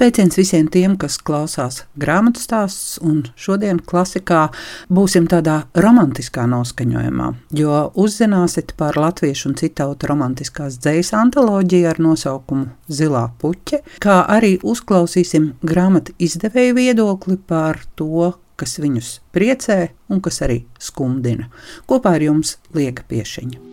Sveiciens visiem tiem, kas klausās grāmatu stāstus, un šodien klasikā būsim tādā romantiskā noskaņojumā, jo uzzināsiet par latviešu un citu tautu romantiskās dzejas antoloģiju ar nosaukumu Zilā puķe, kā arī uzklausīsim grāmatu izdevēju viedokli par to, kas viņus priecē un kas arī skumdina. Kopā ar jums Liega Piešiņa.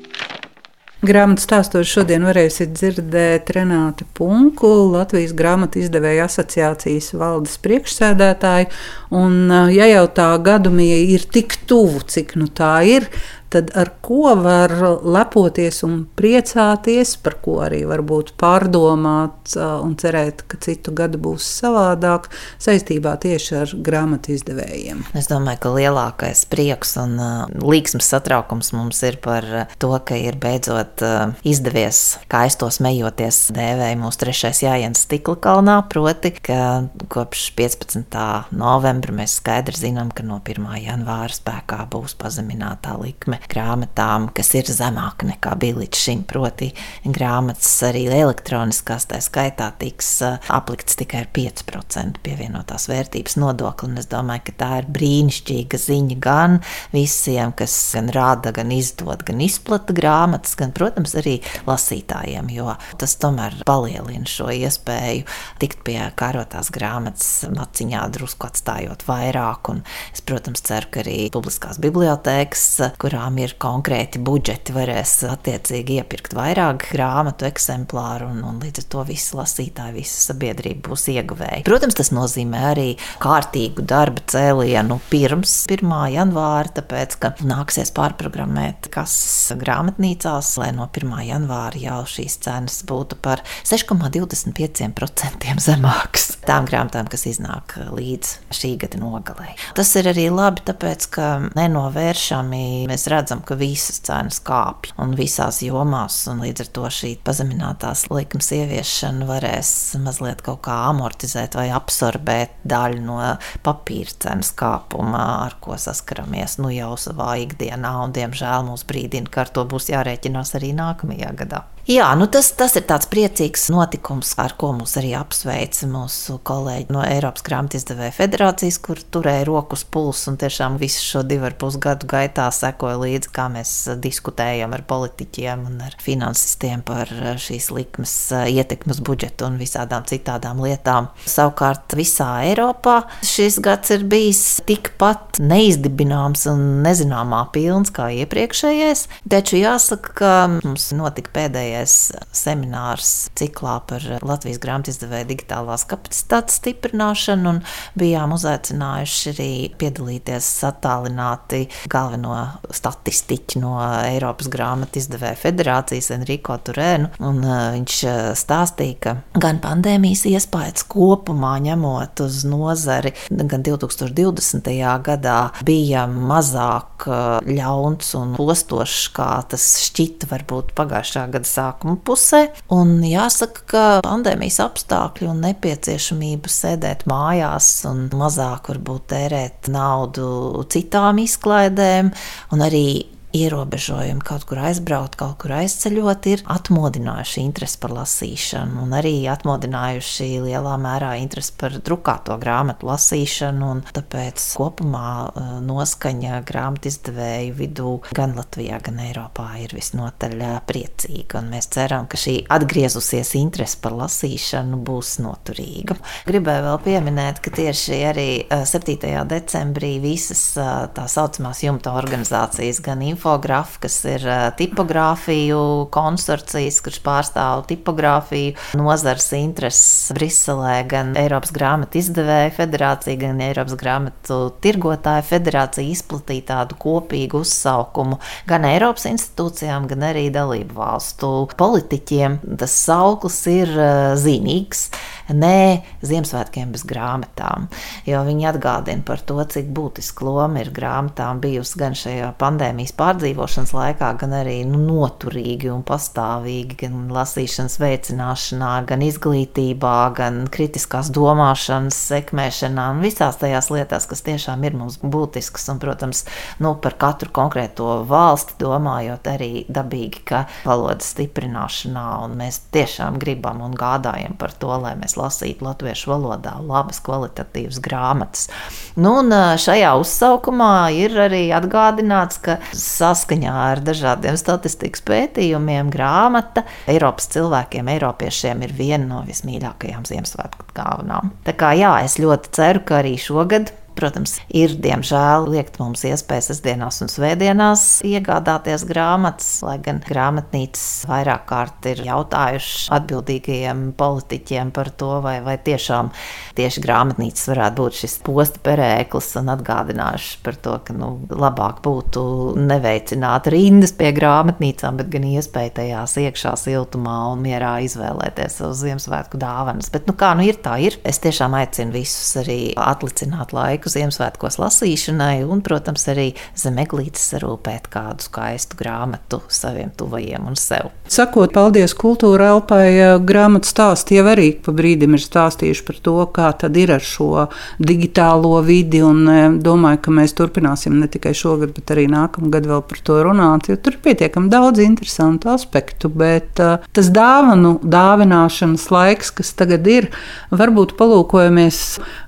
Grāmatā stāstos šodien varēsiet dzirdēt Renātu Punku, Latvijas grāmatu izdevēja asociācijas valdes priekšsēdētāju. Un, ja jau tā gadumija ir tik tuvu, cik nu tā ir, tad ar ko var lepoties un priecāties, par ko arī varbūt pārdomāt un cerēt, ka citu gadu būs savādāk saistībā tieši ar grāmatu izdevējiem. Es domāju, ka lielākais prieks un līksms satraukums mums ir par to, ka ir beidzot izdevies, kā es to smejoties, dēvēju mūsu trešais jājiens stikla kalnā, proti, ka kopš 15. novembra mēs skaidri zinām, ka no 1. janvāra spēkā būs pazeminātā likme grāmatām, kas ir zemāka nekā bija līdz šim. Proti, grāmatas arī elektroniskās, tā skaitā, tiks uh, aplikts tikai ar 5% pievienotās vērtības nodokli. Es domāju, ka tā ir brīnišķīga ziņa gan visiem, kas gan rāda, gan izdod, gan izplata grāmatas, gan, protams, arī lasītājiem, jo tas tomēr palielina šo iespēju tikt pie kārotās grāmatas maciņā, drusku atstājot vairāk. Un es, protams, ceru, ka arī publiskās bibliotēkas, kurā kurām ir konkrēti budžeti, varēs attiecīgi iepirkt vairāk grāmatu eksemplāru, un, un līdz ar to visi lasītāji, visa sabiedrība būs ieguvēji. Protams, tas nozīmē arī kārtīgu darba cēlienu pirms 1. janvāra, tāpēc, ka nāksies pārprogrammēt kases grāmatnīcās, lai no 1. janvāra jau šīs cenas būtu par 6,25% zemākas tām grāmatām, kas iznāk līdz šī gada nogalē. Tas ir arī labi, tāpēc, ka nenovēršami mēs redzam, redzam, ka visas cenas kāpj un visās jomās, un līdz ar to šī pazeminātās likmes ieviešana varēs mazliet kaut kā amortizēt vai absorbēt daļu no papīra cenas kāpuma, ar ko saskaramies nu jau savā ikdienā, un diemžēl mūs brīdina, ka ar to būs jārēķinās arī nākamajā gadā. Jā, nu tas, tas ir tāds priecīgs notikums, ar ko mūs arī apsveica mūsu kolēģi no Eiropas grāmatu izdevēja federācijas, kur turēja rokas pulsu un tiešām visu šo divu ar pus gadu gaitā sekoja līdzi, kā mēs diskutējam ar politiķiem un ar finansistiem par šīs likmes ietekmes budžetu un visādām citādām lietām. Savukārt visā Eiropā šis gads ir bijis tikpat neizdibināms un nezināmā pilns kā iepriekšējais, taču jāsaka, ka mums notika pēdējais pēdējais seminārs ciklā par Latvijas grāmatizdevēja digitālās kapacitātes stiprināšanu, un bijām uzaicinājuši arī piedalīties attālināti galveno statistiķu no Eiropas grāmatizdevēja federācijas Enrico Turēnu, un uh, viņš uh, stāstīja, ka gan pandēmijas iespējas kopumā ņemot uz nozari, gan 2020. gadā bija mazāk uh, ļauns un postošs, kā tas šķita varbūt pagājušā gada sākumā sākuma pusē. Un jāsaka, ka pandēmijas apstākļi un nepieciešamība sēdēt mājās un mazāk varbūt tērēt naudu citām izklaidēm un arī ierobežojumi kaut kur aizbraukt, kaut kur aizceļot, ir atmodinājuši interesi par lasīšanu un arī atmodinājuši lielā mērā interesi par drukāto grāmatu lasīšanu. Tāpēc kopumā e, noskaņa grāmatu izdevēju vidū gan Latvijā, gan Eiropā ir visnotaļ e, priecīga. Mēs ceram, ka šī atgriezusies interese par lasīšanu būs noturīga. Gribēju vēl pieminēt, ka tieši arī 7. E, decembrī visas tā saucamās jumta organizācijas, gan info infogrāfs, kas ir tipogrāfiju konsorcijas, kurš pārstāv tipogrāfiju nozars intereses Briselē, gan Eiropas grāmatu izdevēja federācija, gan Eiropas grāmatu tirgotāja federācija izplatīja tādu kopīgu uzsaukumu gan Eiropas institūcijām, gan arī dalību valstu politiķiem. Tas sauklis ir zīmīgs. Nē, Ziemassvētkiem bez grāmatām, jo viņi atgādina par to, cik būtiska loma ir grāmatām bijusi gan šajā pandēmijas pārdzīvojumā, pārdzīvošanas laikā, gan arī nu, noturīgi un pastāvīgi, gan lasīšanas veicināšanā, gan izglītībā, gan kritiskās domāšanas sekmēšanā un visās tajās lietās, kas tiešām ir mums būtiskas. Un, protams, nu, par katru konkrēto valsti domājot arī dabīgi, ka valodas stiprināšanā mēs tiešām gribam un gādājam par to, lai mēs lasītu latviešu valodā labas, kvalitatīvas grāmatas. Nu, un šajā uzsaukumā ir arī atgādināts, ka saskaņā ar dažādiem statistikas pētījumiem grāmata Eiropas cilvēkiem, Eiropiešiem ir viena no vismīļākajām Ziemassvētku dāvanām. Tā kā jā, es ļoti ceru, ka arī šogad Protams, ir diemžēl liekt mums iespējas sestdienās un svētdienās iegādāties grāmatas, lai gan grāmatnīcas vairāk kārt ir jautājuši atbildīgajiem politiķiem par to, vai, vai tiešām tieši grāmatnīcas varētu būt šis posta perēklis un atgādinājuši par to, ka nu, labāk būtu neveicināt rindas pie grāmatnīcām, bet gan iespēja tajās iekšā siltumā un mierā izvēlēties savu Ziemassvētku dāvanas. Bet nu kā nu ir, tā ir. Es tiešām aicinu visus arī atlicināt laiku laiku Ziemassvētkos lasīšanai, un, protams, arī zem eglītes sarūpēt kādu skaistu grāmatu saviem tuvajiem un sev. Sakot, paldies kultūra elpai, grāmatu stāsti jau arī pa brīdim ir stāstījuši par to, kā tad ir ar šo digitālo vidi, un e, domāju, ka mēs turpināsim ne tikai šogad, bet arī nākamgad vēl par to runāt, jo tur ir pietiekami daudz interesantu aspektu, bet uh, tas dāvanu dāvināšanas laiks, kas tagad ir, varbūt palūkojamies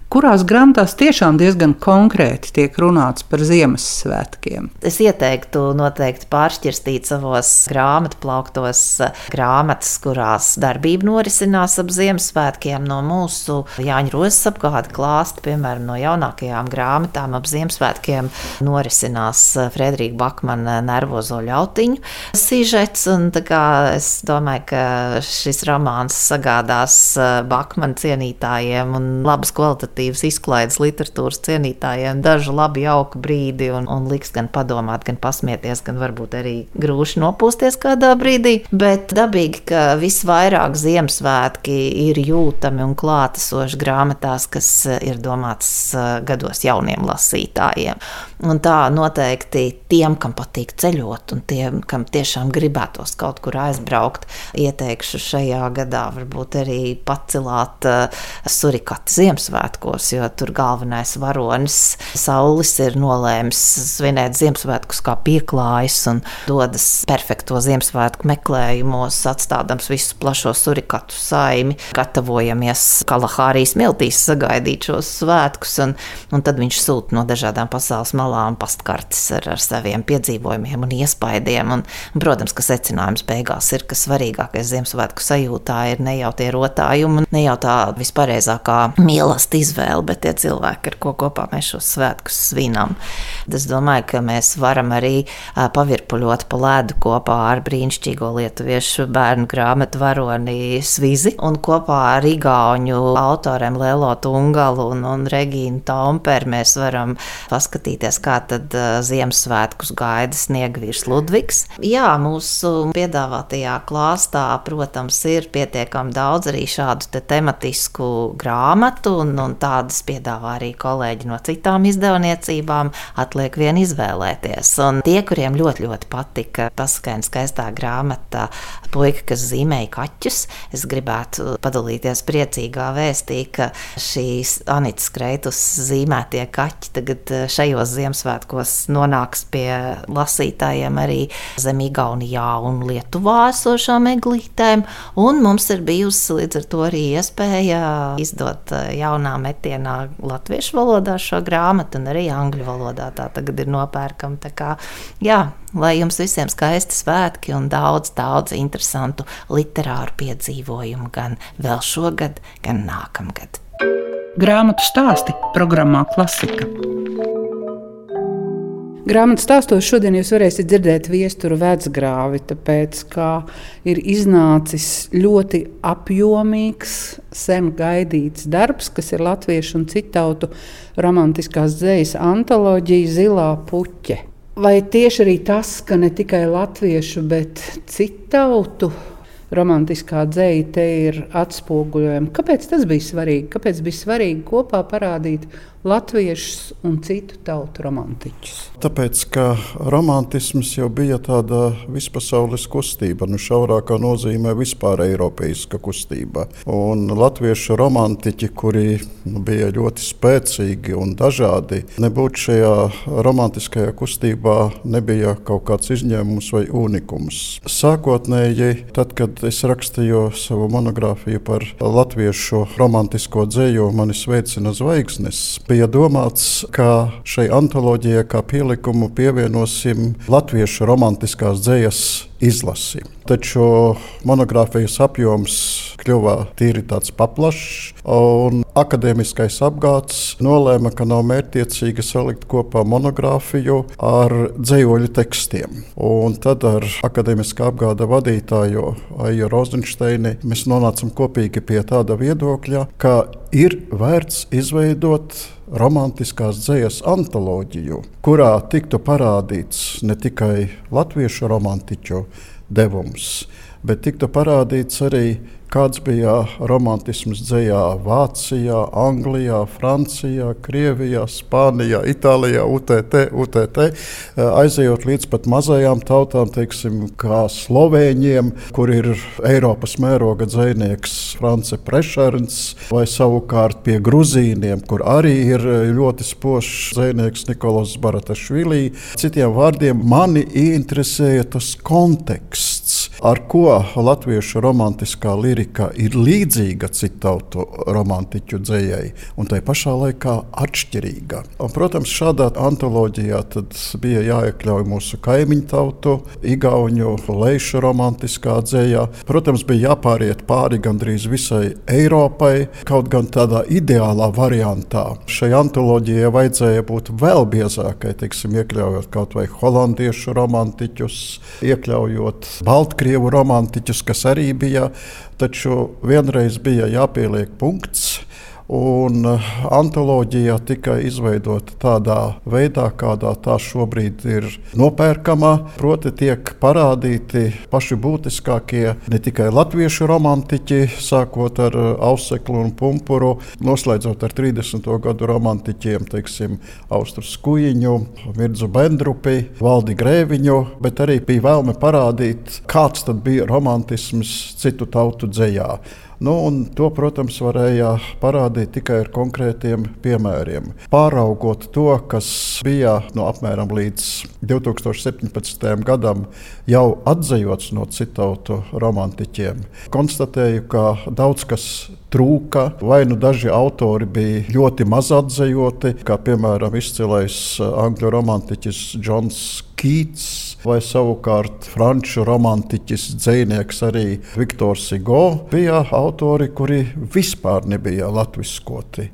kurās grāmatās tiešām diezgan konkrēti tiek runāts par Ziemassvētkiem. Es ieteiktu noteikti pāršķirstīt savos grāmatu plauktos grāmatas, kurās darbība norisinās ap Ziemassvētkiem no mūsu Jāņa Rozes apgāda klāsta, piemēram, no jaunākajām grāmatām ap Ziemassvētkiem norisinās Frederika Bakmana nervozo ļautiņu sižets, un tā kā es domāju, ka šis romāns sagādās Bakmana cienītājiem un labas kvalitātes kvalitatīvas izklaides literatūras cienītājiem dažu labi jauku brīdi un, un liks gan padomāt, gan pasmieties, gan varbūt arī grūši nopūsties kādā brīdī. Bet dabīgi, ka visvairāk Ziemassvētki ir jūtami un klātesoši grāmatās, kas ir domāts uh, gados jauniem lasītājiem. Un tā noteikti tiem, kam patīk ceļot, un tiem, kam tiešām gribētos kaut kur aizbraukt, ieteikšu šajā gadā varbūt arī pacelāt uh, surikati Ziemassvētku Ziemassvētkos, jo tur galvenais varonis Saulis ir nolēmis svinēt Ziemassvētkus kā pieklājs un dodas perfekto Ziemassvētku meklējumos, atstādams visu plašo surikatu saimi, gatavojamies Kalahārijas miltīs sagaidīt šos svētkus, un, un tad viņš sūta no dažādām pasaules malām pastkartes ar, ar saviem piedzīvojumiem un iespaidiem, un, un, protams, ka secinājums beigās ir, ka svarīgākais Ziemassvētku sajūtā ir ne jau tie rotājumi, ne jau tā vispareizākā mīlestība izvēle, bet tie cilvēki, ar ko kopā mēs šos svētkus svinam. Es domāju, ka mēs varam arī pavirpuļot pa ledu kopā ar brīnišķīgo lietuviešu bērnu grāmatu varoni Svizi un kopā ar igauņu autoriem Lelo Tungalu un, un Regīnu Tomperu mēs varam paskatīties, kā tad Ziemassvētkus gaida sniegvīrs Ludvigs. Jā, mūsu piedāvātajā klāstā, protams, ir pietiekami daudz arī šādu te tematisku grāmatu un, un tādas piedāvā arī kolēģi no citām izdevniecībām. Atliek vien izvēlēties. Un tie, kuriem ļoti, ļoti patika paskaņa skaistā grāmata Puika, kas zīmēja kaķus, es gribētu padalīties priecīgā vēstī, ka šīs Anītas Kreitus zīmētie kaķi tagad eh, šajos Ziemassvētkos nonāks pie lasītājiem arī zem Igaunijā un Lietuvā esošām eglītēm. Un mums ir bijusi līdz ar to arī iespēja izdot eh, jaunā metienā latviešu valodā šo grāmatu, un arī angļu valodā tā tagad ir nopērkama. Tā kā, jā, lai jums visiem skaisti svētki un daudz, daudz interesantu literāru piedzīvojumu gan vēl šogad, gan nākamgad. Grāmatu stāsti programmā Klasika. Grāmatā stāstos šodien jūs varēsiet dzirdēt viesturu vecgrāvi, tāpēc, ka ir iznācis ļoti apjomīgs, sen gaidīts darbs, kas ir latviešu un citautu romantiskās dzejas antoloģija Zilā puķe. Vai tieši arī tas, ka ne tikai latviešu, bet citautu romantiskā dzēja te ir atspoguļojama. Kāpēc tas bija svarīgi? Kāpēc bija svarīgi kopā parādīt latviešus un citu tautu romantiķus? Tāpēc, ka romantisms jau bija tāda vispasaules kustība, nu šaurākā nozīmē vispār eiropeiska kustība. Un latviešu romantiķi, kuri nu, bija ļoti spēcīgi un dažādi, nebūtu šajā romantiskajā kustībā, nebija kaut kāds izņēmums vai unikums. Sākotnēji, tad, kad es rakstīju savu monogrāfiju par latviešu romantisko dzēju, mani sveicina zvaigznes bija domāts, ka šai antoloģijai kā pielikumu pievienosim latviešu romantiskās dzējas izlasi. Taču monogrāfijas apjoms kļuva tīri tāds paplašs, un akadēmiskais apgāds nolēma, ka nav mērķiecīgi salikt kopā monogrāfiju ar dzējoļu tekstiem. Un tad ar akadēmiskā apgāda vadītāju Aiju Rozensteini mēs nonācam kopīgi pie tāda viedokļa, ka ir vērts izveidot romantiskās dzīslas antoloģiju, kurā tiktu parādīts ne tikai latviešu romantiķu devums, bet tiktu parādīts arī kāds bija romantisms dzējā Vācijā, Anglijā, Francijā, Krievijā, Spānijā, Itālijā, UTT, UTT, aizejot līdz pat mazajām tautām, teiksim, kā Slovēņiem, kur ir Eiropas mēroga dzējnieks France Prešerns, vai savukārt pie Gruzīniem, kur arī ir ļoti spožs dzējnieks Nikolas Baratašvili. Citiem vārdiem, mani interesēja tas konteksts, ar ko latviešu romantiskā lirika ir līdzīga citu tautu romantiķu dzējai, un tai pašā laikā atšķirīga. Un, protams, šādā antoloģijā bija jāiekļauj mūsu kaimiņu tautu, Igaunu lejušu romantiskā dzējā. Protams, bija jāpāriet pāri gandrīz visai Eiropai, kaut gan tādā ideālā variantā. Šai antoloģijai vajadzēja būt vēl biezākai, teiksim, iekļaujot kaut vai holandiešu romantiķus, iekļaujot Baltkrievu romantiķus, kas arī bija taču vienreiz bija jāpieliek punkts. Un eh, antoloģija tika izveidota tādā veidā, kādā tā šobrīd ir nopērkama. Proti, tiek parādīti paši būtiskākie ne tikai latviešu romantiķi, sākot ar eh, Auseklu un Pumpuru, noslēdzot ar 30. gadu romantiķiem, teiksim, Austru Skujiņu, Mirzu Bendrupi, Valdi Grēviņu, bet arī bija vēlme parādīt, kāds tad bija romantisms citu tautu dzējā. Nu, to, protams, varēja parādīt tikai ar konkrētiem piemēriem. Pāraugot to, kas bija no apmēram līdz 2017. gadam jau atzējots no citautu romantiķiem, konstatēju, ka daudz kas trūka, vai nu daži autori bija ļoti maz atzējoti, kā piemēram izcilais angļu romantiķis Džons Kīts vai savukārt franču romantiķis, dzinieks arī Viktors Sigo bija autori, kuri vispār nebija latviskoti.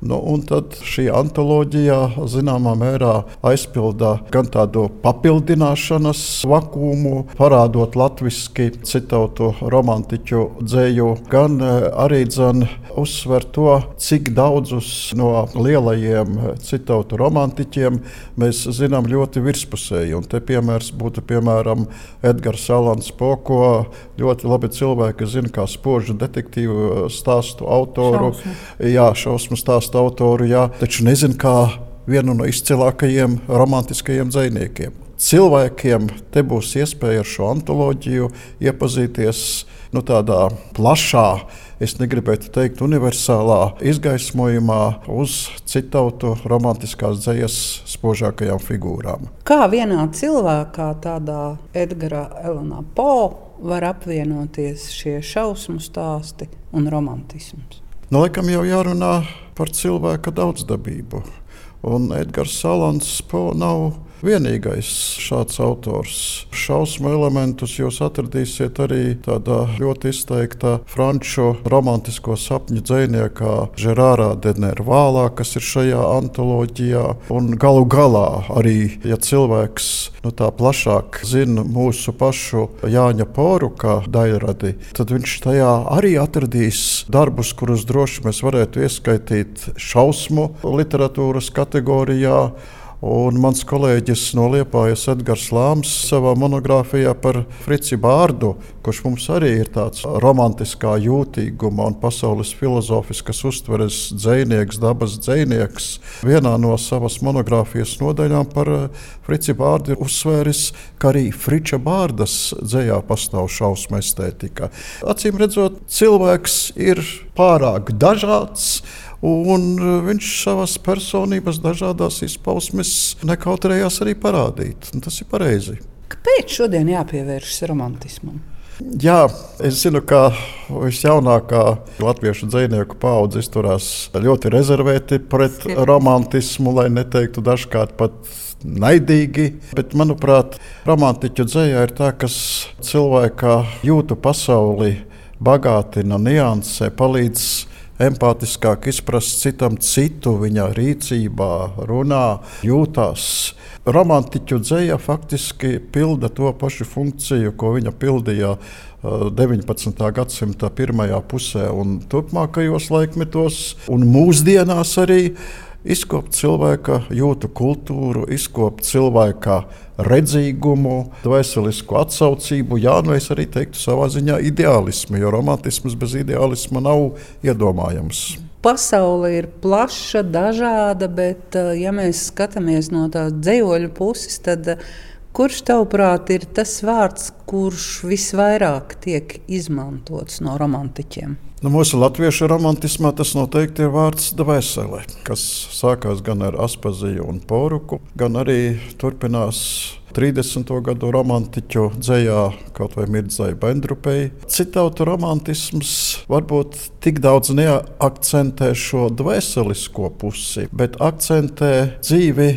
Nu, un tad šī antoloģija zināmā mērā aizpilda gan tādu papildināšanas vakumu, parādot latviešu citautu romantiķu dzēju, gan eh, arī dzen, uzsver to, cik daudzus no lielajiem citautu romantiķiem mēs zinām ļoti virspusēji. Un te piemērs būtu piemēram Edgars Alans Poko, ļoti labi cilvēki zina kā spožu detektīvu stāstu autoru. Šausmu. Jā, šausmu stāstu stāstu autoru, jā, taču nezinu, kā vienu no izcilākajiem romantiskajiem dziniekiem. Cilvēkiem te būs iespēja ar šo antoloģiju iepazīties nu, tādā plašā, es negribētu teikt, universālā izgaismojumā uz citautu romantiskās dzīslas spožākajām figūrām. Kā vienā cilvēkā, tādā Edgara Elanā Po, var apvienoties šie šausmu stāsti un romantisms? Nu, laikam jau jārunā par cilvēka daudzdabību. Un Edgars Salants nav vienīgais šāds autors. Šausmu elementus jūs atradīsiet arī tādā ļoti izteiktā franču romantisko sapņu dziniekā Žerārā Denervālā, kas ir šajā antoloģijā. Un galu galā arī, ja cilvēks nu, tā plašāk zina mūsu pašu Jāņa Poru kā daļradi, tad viņš tajā arī atradīs darbus, kurus droši mēs varētu ieskaitīt šausmu literatūras kategorijā Un mans kolēģis no Liepājas Edgars Lāms savā monogrāfijā par Frici Bārdu, kurš mums arī ir tāds romantiskā jūtīguma un pasaules filozofiskas uztveres dzēnieks, dabas dzēnieks, vienā no savas monogrāfijas nodaļām par Frici Bārdu ir uzsvēris, ka arī Friča Bārdas dzējā pastāv šausmu estētika. Acīm redzot, cilvēks ir pārāk dažāds. Un viņš savas personības dažādās izpausmes nekautrējās arī parādīt. Un tas ir pareizi. Kāpēc šodien jāpievēršas romantismam? Jā, es zinu, ka visjaunākā latviešu dzinieku paudze izturās ļoti rezervēti pret romantismu, lai neteiktu dažkārt pat naidīgi. Bet, manuprāt, romantiķu dzējā ir tā, kas cilvēka jūtu pasauli bagātina, niansē, palīdz empātiskāk izprast citam citu, viņa rīcībā, runā, jūtās. Romantiķu dzēja faktiski pilda to pašu funkciju, ko viņa pildīja 19. Uh, gadsimta pirmajā pusē un turpmākajos laikmetos, un mūsdienās arī izkopt cilvēka jūtu kultūru, izkopt cilvēka redzīgumu, dvēselisku atsaucību, jā, nu es arī teiktu savā ziņā ideālismu, jo romantisms bez ideālisma nav iedomājams. Pasaule ir plaša, dažāda, bet, uh, ja mēs skatāmies no tās dzīvoļu puses, tad uh, kurš tavuprāt ir tas vārds, kurš visvairāk tiek izmantots no romantiķiem? Nu, mūsu latviešu romantismā tas noteikti ir vārds dvēsele, kas sākās gan ar Aspaziju un Poruku, gan arī turpinās 30. gadu romantiķu dzējā, kaut vai Mirdzai Bendrupei. Citautu romantisms varbūt tik daudz neakcentē šo dvēselisko pusi, bet akcentē dzīvi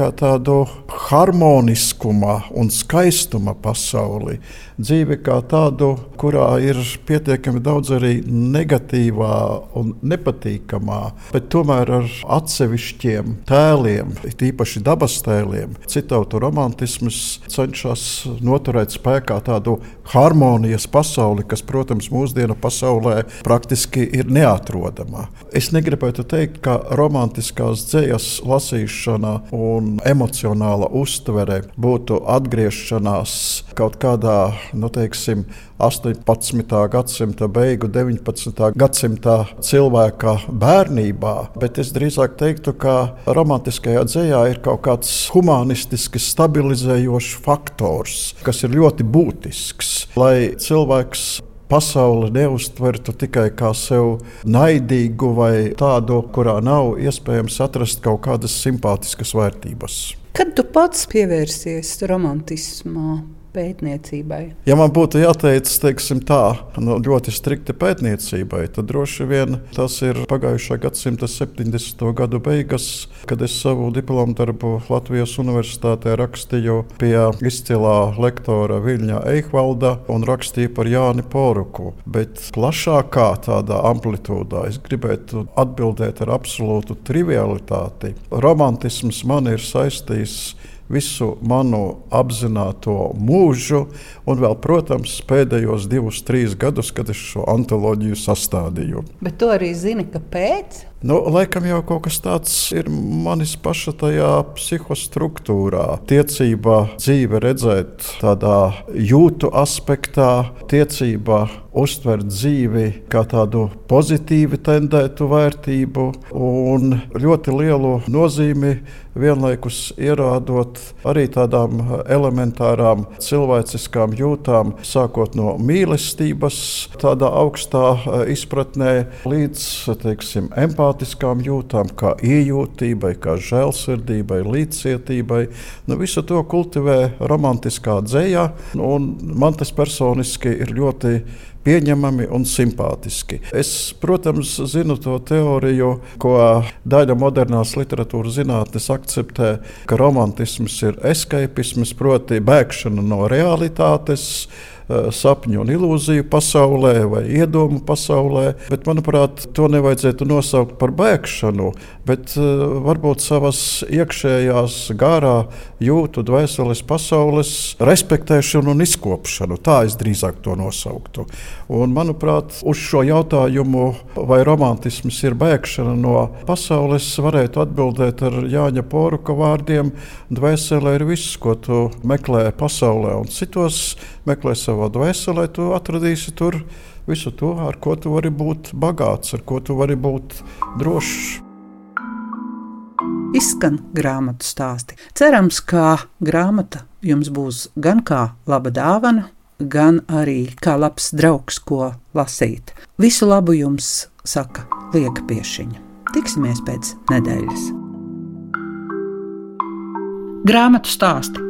kā tādu harmoniskuma un skaistuma pasauli, dzīvi kā tādu, kurā ir pietiekami daudz arī negatīvā un nepatīkamā, bet tomēr ar atsevišķiem tēliem, tīpaši dabas tēliem. Citautu romantisms cenšas noturēt spēkā tādu harmonijas pasauli, kas, protams, mūsdienu pasaulē praktiski ir neatrodama. Es negribētu teikt, ka romantiskās dzējas lasīšana un un emocionāla uztvere būtu atgriešanās kaut kādā, nu, teiksim, 18. gadsimta beigu, 19. gadsimta cilvēka bērnībā, bet es drīzāk teiktu, ka romantiskajā dzējā ir kaut kāds humanistiski stabilizējošs faktors, kas ir ļoti būtisks, lai cilvēks pasauli neuztvertu tikai kā sev naidīgu vai tādu, kurā nav iespējams atrast kaut kādas simpātiskas vērtības. Kad tu pats pievērsies romantismam? Pētniecībai? Ja man būtu jāteic teiksim, tā, nu, ļoti strikti pētniecībai, tad droši vien tas ir pagājušā gadsimta 70. gadu beigas, kad es savu diplomu darbu Latvijas Universitātē rakstīju pie izcilā lektora Viļņa Eihvalda un rakstīju par Jāni Poruku. Bet plašākā tādā amplitūdā es gribētu atbildēt ar absolūtu trivialitāti. Romantisms man ir saistīts visu manu apzināto mūžu, un vēl, protams, pēdējos divus, trīs gadus, kad es šo antoloģiju sastādīju. Bet tu arī zini, kāpēc? Nu, laikam jau kaut kas tāds ir manis paša tajā psihostruktūrā. Tiecība dzīve redzēt tādā jūtu aspektā, tiecība uztvert dzīvi kā tādu pozitīvi tendētu vērtību un ļoti lielu nozīmi vienlaikus ierādot arī tādām elementārām cilvēciskām jūtām, sākot no mīlestības, tādā augstā eh, izpratnē, līdz teiksim, empātiskām jūtām, kā iejūtībai, kā žēlsirdībai, līdzcietībai. Nu, visu to kultivē romantiskā dzējā, un man tas personiski ir ļoti pieņemami un simpātiski. Es, protams, zinu to teoriju, ko daļa modernās literatūras zinātnes akceptē, ka romantisms ir escapisms, proti, bēgšana no realitātes sapņu un ilūziju pasaulē vai iedomu pasaulē. Bet, manuprāt, to nevajadzētu nosaukt par bēgšanu, bet varbūt savas iekšējās gārā jūtu dvēseles pasaules respektēšanu un izkopšanu. Tā es drīzāk to nosauktu. Un, manuprāt, uz šo jautājumu, vai romantisms ir bēgšana no pasaules, varētu atbildēt ar Jāņa Poruka vārdiem: Dvēselē ir viss, ko tu meklē pasaulē, un citos meklē savā dvēselē, tu atradīsi tur visu to, ar ko tu vari būt bagāts, ar ko tu vari būt drošs. Izskan grāmatu stāsti. Cerams, ka grāmata jums būs gan kā laba dāvana, gan arī kā labs draugs, ko lasīt. Visu labu jums saka Lieka Piešiņa. Tiksimies pēc nedēļas. Grāmatu stāsti